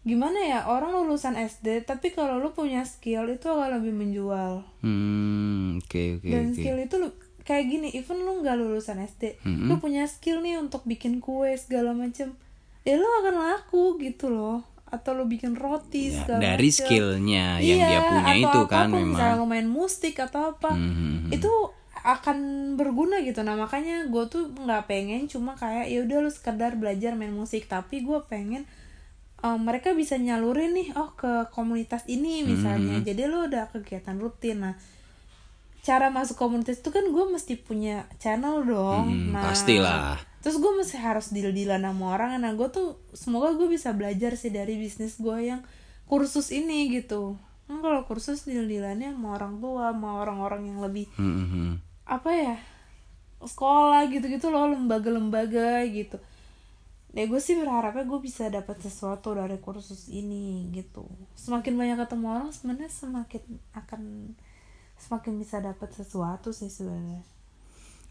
gimana ya orang lulusan SD tapi kalau lu punya skill itu akan lebih menjual. Hmm oke oke dan oke. skill itu lu kayak gini even lu nggak lulusan SD Mm-mm. lu punya skill nih untuk bikin kue segala macem ya lu akan laku gitu loh atau lu bikin roti Ya, segala dari macem. skillnya yang Iya, dia punya atau itu kan apa pun, misalnya memang lu main musik atau apa Mhm. itu akan berguna gitu. Nah makanya gue tuh nggak pengen cuma kayak ya udah lu sekedar belajar main musik. Tapi gue pengen eh, mereka bisa nyalurin nih oh ke komunitas ini misalnya. jadi lu udah kegiatan rutin. Nah cara masuk komunitas itu kan gue mesti punya channel dong. Hmm, nah pastilah. Terus gue mesti harus deal dealan sama orang. Nah gue tuh semoga gue bisa belajar sih dari bisnis gue yang kursus ini gitu. Kan kalau kursus deal dealannya sama orang tua sama orang-orang yang lebih Mhm. apa ya sekolah gitu-gitu loh lembaga-lembaga gitu. Ya gue sih berharapnya gue bisa dapat sesuatu dari kursus ini gitu. Semakin banyak ketemu orang sebenarnya semakin akan semakin bisa dapat sesuatu sih sebenarnya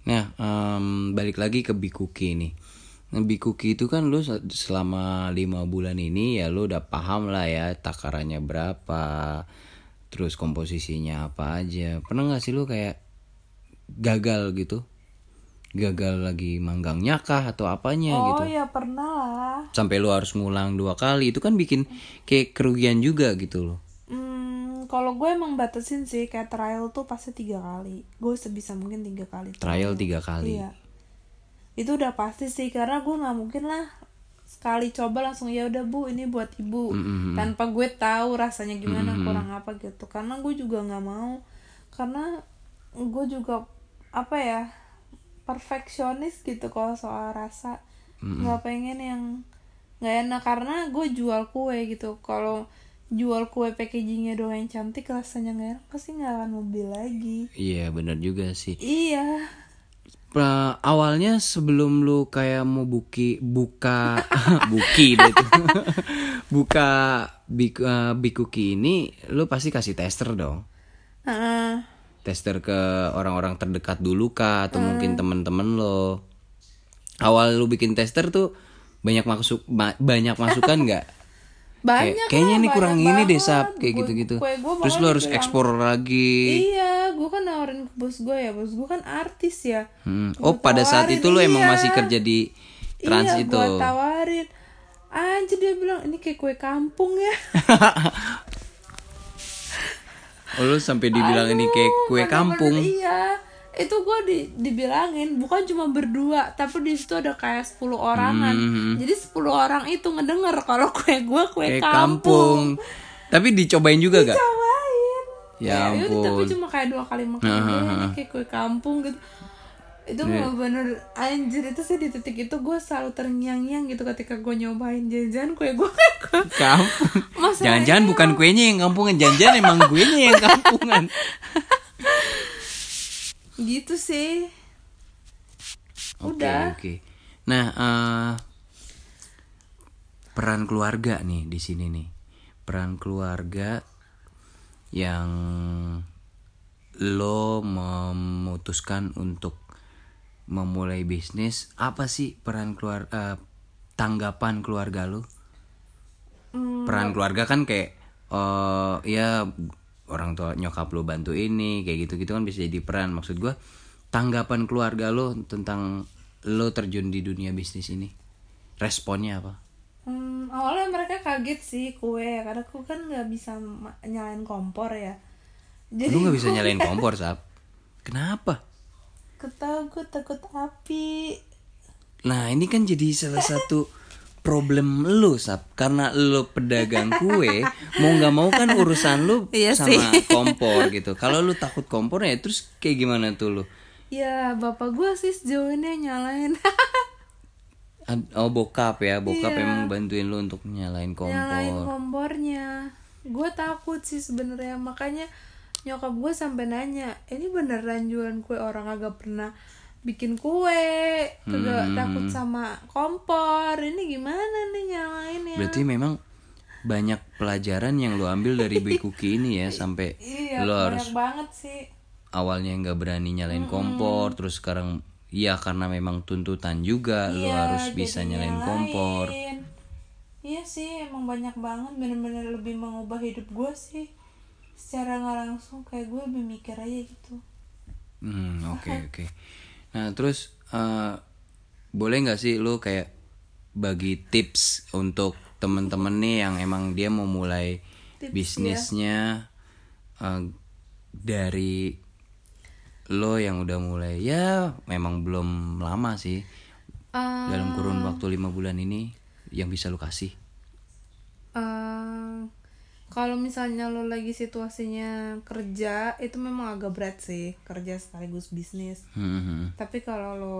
Nah, em, balik lagi ke Bikuki nih. Nah, Bikuki itu kan lu se- selama lima bulan ini ya lu udah paham lah ya takarannya berapa, terus komposisinya apa aja. Pernah nggak sih lu kayak gagal gitu? Gagal lagi manggangnya kah atau apanya oh gitu? ya pernah lah Sampai lu harus ngulang dua kali itu kan bikin kayak kerugian juga gitu loh. Hmm, kalau gue emang batasin sih kayak trial tuh pasti tiga kali. Gue sebisa mungkin tiga kali. Trial tiga kali. Iya. Itu udah pasti sih karena gue nggak mungkin lah sekali coba langsung ya udah bu ini buat ibu. Tanpa gue tahu rasanya gimana kurang apa gitu. Karena gue juga nggak mau. Karena gue juga apa ya perfeksionis gitu kalau soal rasa. Nggak pengen yang nggak enak. Karena gue jual kue gitu. Kalau jual kue packagingnya doang yang cantik rasanya nggak enak pasti nggak akan mau beli lagi Iya bener juga sih. iya Pra- awalnya sebelum lu kayak mau buki buka buki deh tuh. buka bik, eh, bikuki ini lu pasti kasih tester dong Heeh. tester ke orang-orang terdekat dulu kah atau mungkin temen-temen lo awal lu bikin tester tuh banyak masuk ba- banyak masukan nggak banyak Kayak- kayaknya lah, ini banyak kurang ini deh sap kayak gitu-gitu. terus lu harus ekspor lagi. Iya gue kan nawarin ke bos gue ya bos gue kan artis ya. Hmm. Gua oh pada saat itu lu emang iya. masih kerja di trans iya, itu? gue tawarin. Anjir dia bilang ini kayak kue kampung ya. Oh, lu sampai dibilang ini kayak Aduh, kue kampung? iya itu gue di, dibilangin bukan cuma berdua tapi di situ ada kayak 10 orangan jadi 10 orang itu ngedenger kalau kue gue kue kampung, kampung. Tapi dicobain juga gak? cobain Ya udah, ampun. tapi cuma kayak dua kali makan aja ini kayak kue kampung gitu itu Iya. bener anjir itu sih di titik itu gue selalu terngiang-ngiang gitu ketika gue nyobain jajan kue gue kue Kampung. Jangan-jangan bukan kuenya yang kampungan, jangan-jangan emang kuenya yang kampungan. Gitu sih Oke, Udah. oke. Nah, eh, peran keluarga nih di sini nih. Peran keluarga yang lo memutuskan untuk memulai bisnis apa sih peran keluar eh, tanggapan keluarga lo peran keluarga kan kayak eh ya orang tua nyokap lo bantu ini kayak gitu gitu kan bisa jadi peran maksud gua tanggapan keluarga lo tentang lo terjun di dunia bisnis ini responnya apa Hmm, awalnya mereka kaget sih kue karena aku kan nggak bisa nyalain kompor ya. Jadi lu nggak bisa nyalain kompor sap kenapa ketawa gue takut api. Nah ini kan jadi salah satu problem lu sap karena lu pedagang kue mau nggak mau kan urusan lu Iya sama sih. kompor gitu. Kalau lu takut kompor ya terus kayak gimana tuh lu? Ya bapak gue sih sejauh ini nyalain Oh bokap ya bokap Iya. emang bantuin lu untuk nyalain kompor. nyalain kompornya. Gue takut sih sebenarnya makanya nyokap gue sampai nanya ini beneran jualan kue orang agak pernah bikin kue kagak Hmm. takut sama kompor ini gimana nih nyalainnya Berarti memang banyak pelajaran yang lu ambil dari Bakery ini ya sampai iya banyak harus banget sih awalnya nggak berani nyalain kompor terus sekarang ya karena memang tuntutan juga Iya, harus bisa jadi nyalain kompor. nyalain. Iya sih, emang banyak banget bener-bener lebih mengubah hidup gue sih. Secara nggak langsung kayak gue lebih mikir aja gitu. Hmm, oke oke. Nah, terus eh, boleh nggak sih lu kayak bagi tips untuk temen-temen nih yang emang dia mau mulai Tips, bisnisnya eh, dari lo yang udah mulai ya memang belum lama sih Eh, dalam kurun waktu lima bulan ini yang bisa lu kasih. eh, kalau misalnya lo lagi situasinya kerja, itu memang agak berat sih kerja sekaligus bisnis. Hmm, hmm. Tapi kalau lo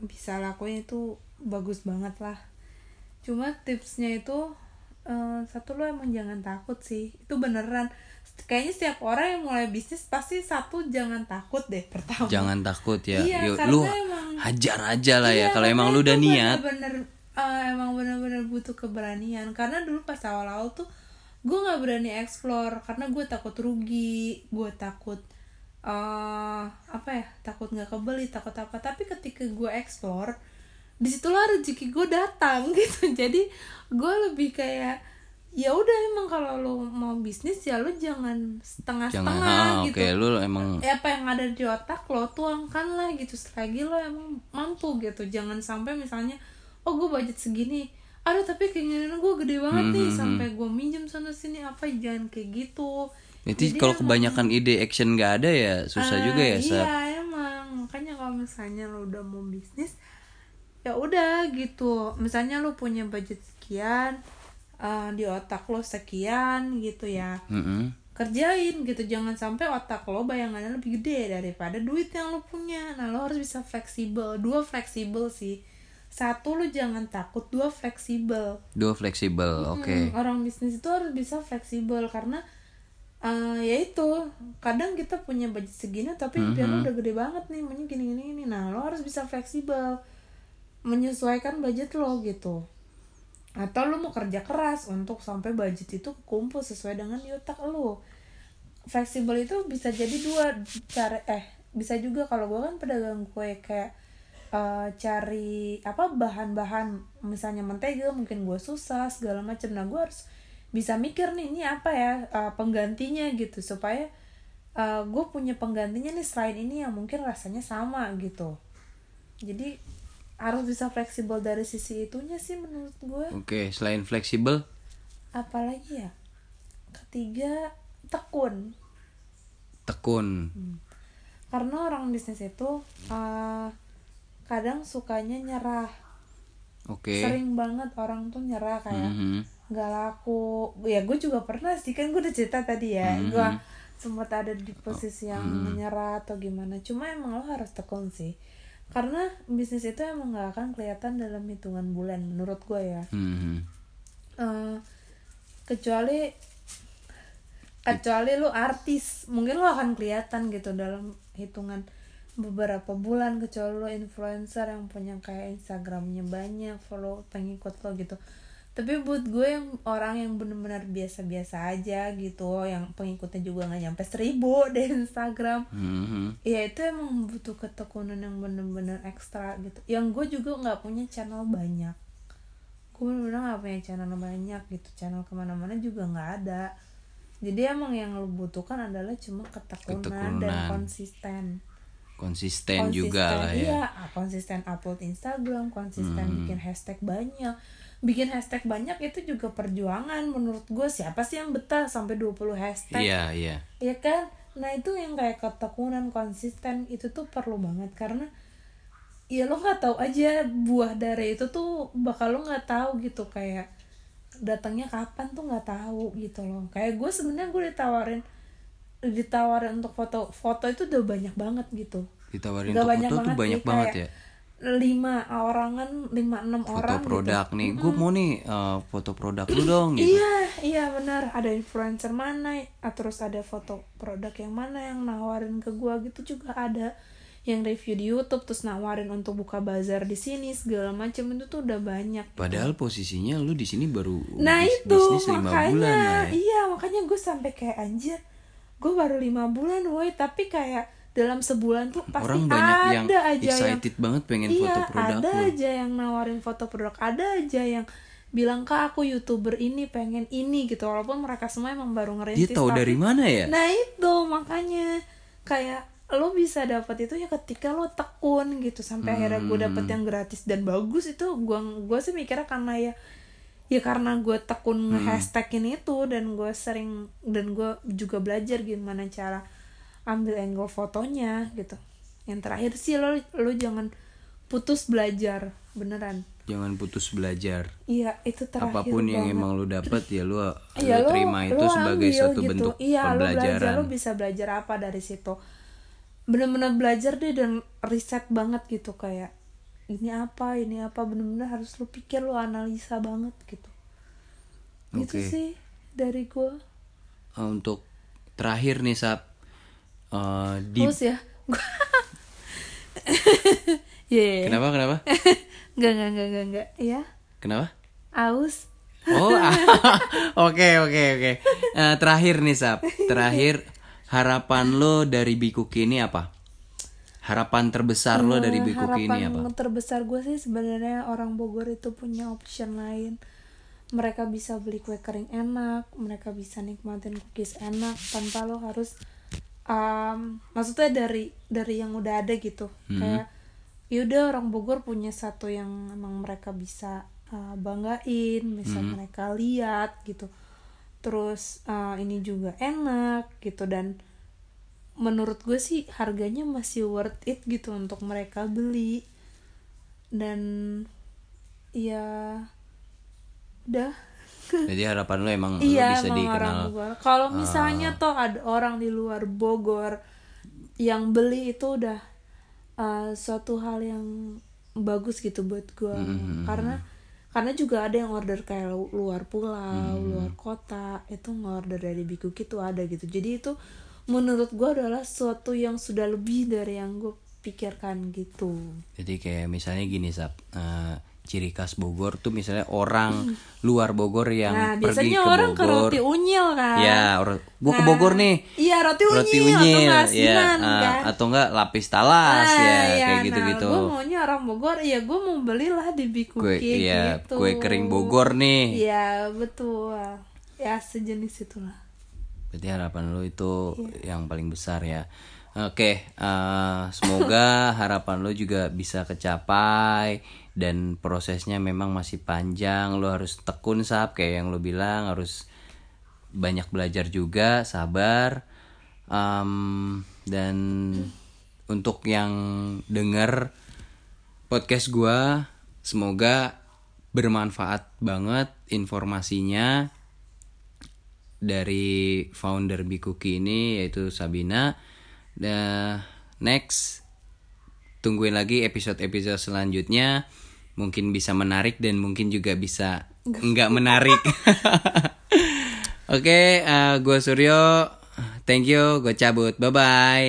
bisa lakuin itu bagus banget lah. Cuma tipsnya itu eh, satu lo emang jangan takut sih. Itu beneran. Kayaknya setiap orang yang mulai bisnis pasti satu jangan takut deh pertama. Jangan takut ya. Iya, Yuk, lu emang- hajar aja lah ya Iya, kalau emang lu udah itu niat. bener-bener eh, emang bener-bener butuh keberanian karena dulu pas awal-awal tuh gue nggak berani explore karena gue takut rugi gue takut eh apa ya takut nggak kebeli takut apa. Tapi ketika gue explore di situlah rezeki gue datang gitu. Jadi gue lebih kayak ya udah emang kalau lo mau bisnis ya lo jangan Jangan setengah-setengah ah, gitu. oke lu emang ya apa yang ada di otak lo tuangkan lah gitu. Selagi lo emang mampu gitu. Jangan sampai misalnya oh gue budget segini aduh tapi keinginan gue gede banget Hmm, nih sampai gue minjem sana sini apa jangan kayak gitu. Jadi Jadi kalau kebanyakan ide action nggak ada ya susah Ah, juga ya iya emang. Makanya kalau misalnya lo udah mau bisnis ya udah gitu. Misalnya lo punya budget sekian eh, di otak lo sekian gitu ya. Mm-mm. kerjain gitu jangan sampai otak lo bayangannya lebih gede daripada duit yang lo punya. Nah lo harus bisa fleksibel dua fleksibel sih satu lo jangan takut. Dua fleksibel. Dua fleksibel, oke. Hmm, orang bisnis itu harus bisa fleksibel karena eh, ya itu kadang kita punya budget segini tapi Mm-hmm. biar lo udah gede banget nih maunya gini gini gini. Nah lo harus bisa fleksibel menyesuaikan budget lo gitu. Atau lo mau kerja keras untuk sampai budget itu kumpul sesuai dengan di otak lo fleksibel itu bisa jadi dua cara eh bisa juga kalau gue kan pedagang kue kayak eh, cari apa bahan-bahan misalnya mentega mungkin gue susah segala macam. Nah gue harus bisa mikir nih ini apa ya eh, penggantinya gitu. Supaya eh, gue punya penggantinya nih selain ini yang mungkin rasanya sama gitu. Jadi harus bisa fleksibel dari sisi itunya sih menurut gue Oke, selain fleksibel, apalagi ya? Ketiga tekun. Tekun. karena orang bisnis itu eh, kadang sukanya nyerah Oke. sering banget orang tuh nyerah kayak Mhm. nggak laku ya gue juga pernah sih kan gue udah cerita tadi ya Mhm. gue sempat ada di posisi yang menyerah atau gimana cuma emang lo harus tekun sih karena bisnis itu emang nggak akan kelihatan dalam hitungan bulan menurut gue ya Mhm. Eh, kecuali kecuali lu artis mungkin lu akan kelihatan gitu dalam hitungan beberapa bulan kecuali lu influencer yang punya kayak instagramnya banyak follow pengikut lo gitu. Tapi buat gue yang orang yang bener-bener biasa-biasa aja gitu yang pengikutnya juga nggak nyampe seribu di Instagram Mhm. ya itu emang butuh ketekunan yang bener-bener ekstra gitu. Yang gue juga nggak punya channel banyak. Gue bener-bener nggak punya channel banyak gitu. Channel ke mana-mana juga nggak ada. Jadi emang yang lo butuhkan adalah cuma ketekunan, dan Ketekunan. Konsisten konsisten, juga lah ya. iya konsisten upload Instagram konsisten bikin hashtag banyak. Bikin hashtag banyak itu juga perjuangan menurut gue siapa sih yang betah sampai 20 hashtag? Iya iya. Ya kan? Nah itu yang kayak ketekunan konsisten itu tuh perlu banget karena ya lo nggak tahu aja buah dari itu tuh bakal lo nggak tahu gitu. Kayak datangnya kapan tuh nggak tahu gitu loh. Kayak gue sebenarnya gue ditawarin ditawarin untuk foto foto itu udah banyak banget gitu ditawarin untuk banyak foto tuh banget banyak sih, banget ya lima orangan lima enam foto orang produk gitu. nih gue mau nih eh, foto produk lu dong gitu Iya, iya benar. Ada influencer mana, ah, terus ada foto produk yang mana yang nawarin ke gua gitu juga ada. Yang review di YouTube terus nawarin untuk buka bazar di sini segala macam itu tuh udah banyak. padahal posisinya lu di sini baru Nah bis- itu bisnis lima makanya, bulan lah ya iya makanya gue sampai kayak anjir, gue baru lima bulan, woi. Tapi kayak dalam sebulan tuh pasti orang banyak ada yang aja yang excited banget pengen iya, foto produk ada lu. aja yang nawarin foto produk, ada aja yang bilang kak aku youtuber ini pengen ini gitu. Walaupun mereka semua emang baru dia ngerintis tahu tapi- dari mana ya? Nah itu makanya. Kayak lo bisa dapat itu ya ketika lo tekun gitu. Sampai akhirnya gue dapet Hmm. yang gratis dan bagus itu gua gua sih mikirnya karena ya ya karena gue tekun Hmm. nge-hashtagin itu dan gue sering dan gue juga belajar gimana cara ambil angle fotonya gitu yang terakhir sih lo lo jangan putus belajar beneran jangan putus belajar iya itu terakhir apa pun yang banget. emang lu dapat ya lu, lu Iya, lo- terima itu lo sebagai ambil suatu gitu. bentuk iya, lo belajar pembelajaran lo bisa belajar apa dari situ bener-bener belajar deh dan riset banget gitu kayak ini apa ini apa bener-bener harus lo pikir lo analisa banget gitu gitu Oke. sih dari gue Eh, untuk terakhir nih sap eh, di terus ya Iya, kenapa kenapa Enggak, enggak, enggak, enggak, enggak. Ya, kenapa aus. Oh, oke oke oke. Eh, terakhir nih Sap, terakhir harapan lo dari Bikuki ini apa? Harapan terbesar lo dari Eh, Bikuki ini harapan apa? terbesar gue sih sebenarnya orang Bogor itu punya option lain. Mereka bisa beli kue kering enak mereka bisa nikmatin cookies enak tanpa lo harus um, maksudnya dari dari yang udah ada gitu. Kayak yaudah orang Bogor punya satu yang emang mereka bisa uh, banggain bisa mereka lihat gitu. Terus uh, ini juga enak gitu dan menurut gue sih harganya masih worth it gitu untuk mereka beli. Dan ya udah. Jadi harapan lo emang iya bisa emang dikenal. Kalau misalnya toh ada orang di luar Bogor yang beli itu udah uh, suatu hal yang bagus gitu buat gue karena karena juga ada yang order kayak lu- luar pulau luar kota itu nge-order dari Bikuki tuh ada gitu. Jadi itu menurut gue adalah suatu yang sudah lebih dari yang gue pikirkan gitu Jadi kayak misalnya gini Sap, eh, ciri khas Bogor tuh misalnya orang luar Bogor yang nah pergi biasanya ke orang ke Bogor. roti unyil kan Ya, or- gua ke Nah, Bogor nih. iya roti unyil, Roti atau unyil, nggak ya, asinan, kan atau enggak lapis talas Ah, ya, iya, kayak gitu-gitu. Nah, gue maunya orang Bogor, ya gue mau belilah di Bikuki kue iya, gitu. kue kering Bogor nih. Iya betul. Ya sejenis itulah. Berarti harapan lo itu Iya. yang paling besar ya. Oke, eh, semoga harapan lo juga bisa kecapai dan prosesnya memang masih panjang. Lo harus tekun sap kayak yang lo bilang harus banyak belajar juga, sabar. Em, dan untuk yang denger podcast gua, semoga bermanfaat banget informasinya dari founder Bikuki ini yaitu Sabina. Nah, next tungguin lagi episode-episode selanjutnya. Mungkin bisa menarik dan mungkin juga bisa nggak menarik. Oke, eh, gue Suryo. Thank you, gue cabut. Bye bye.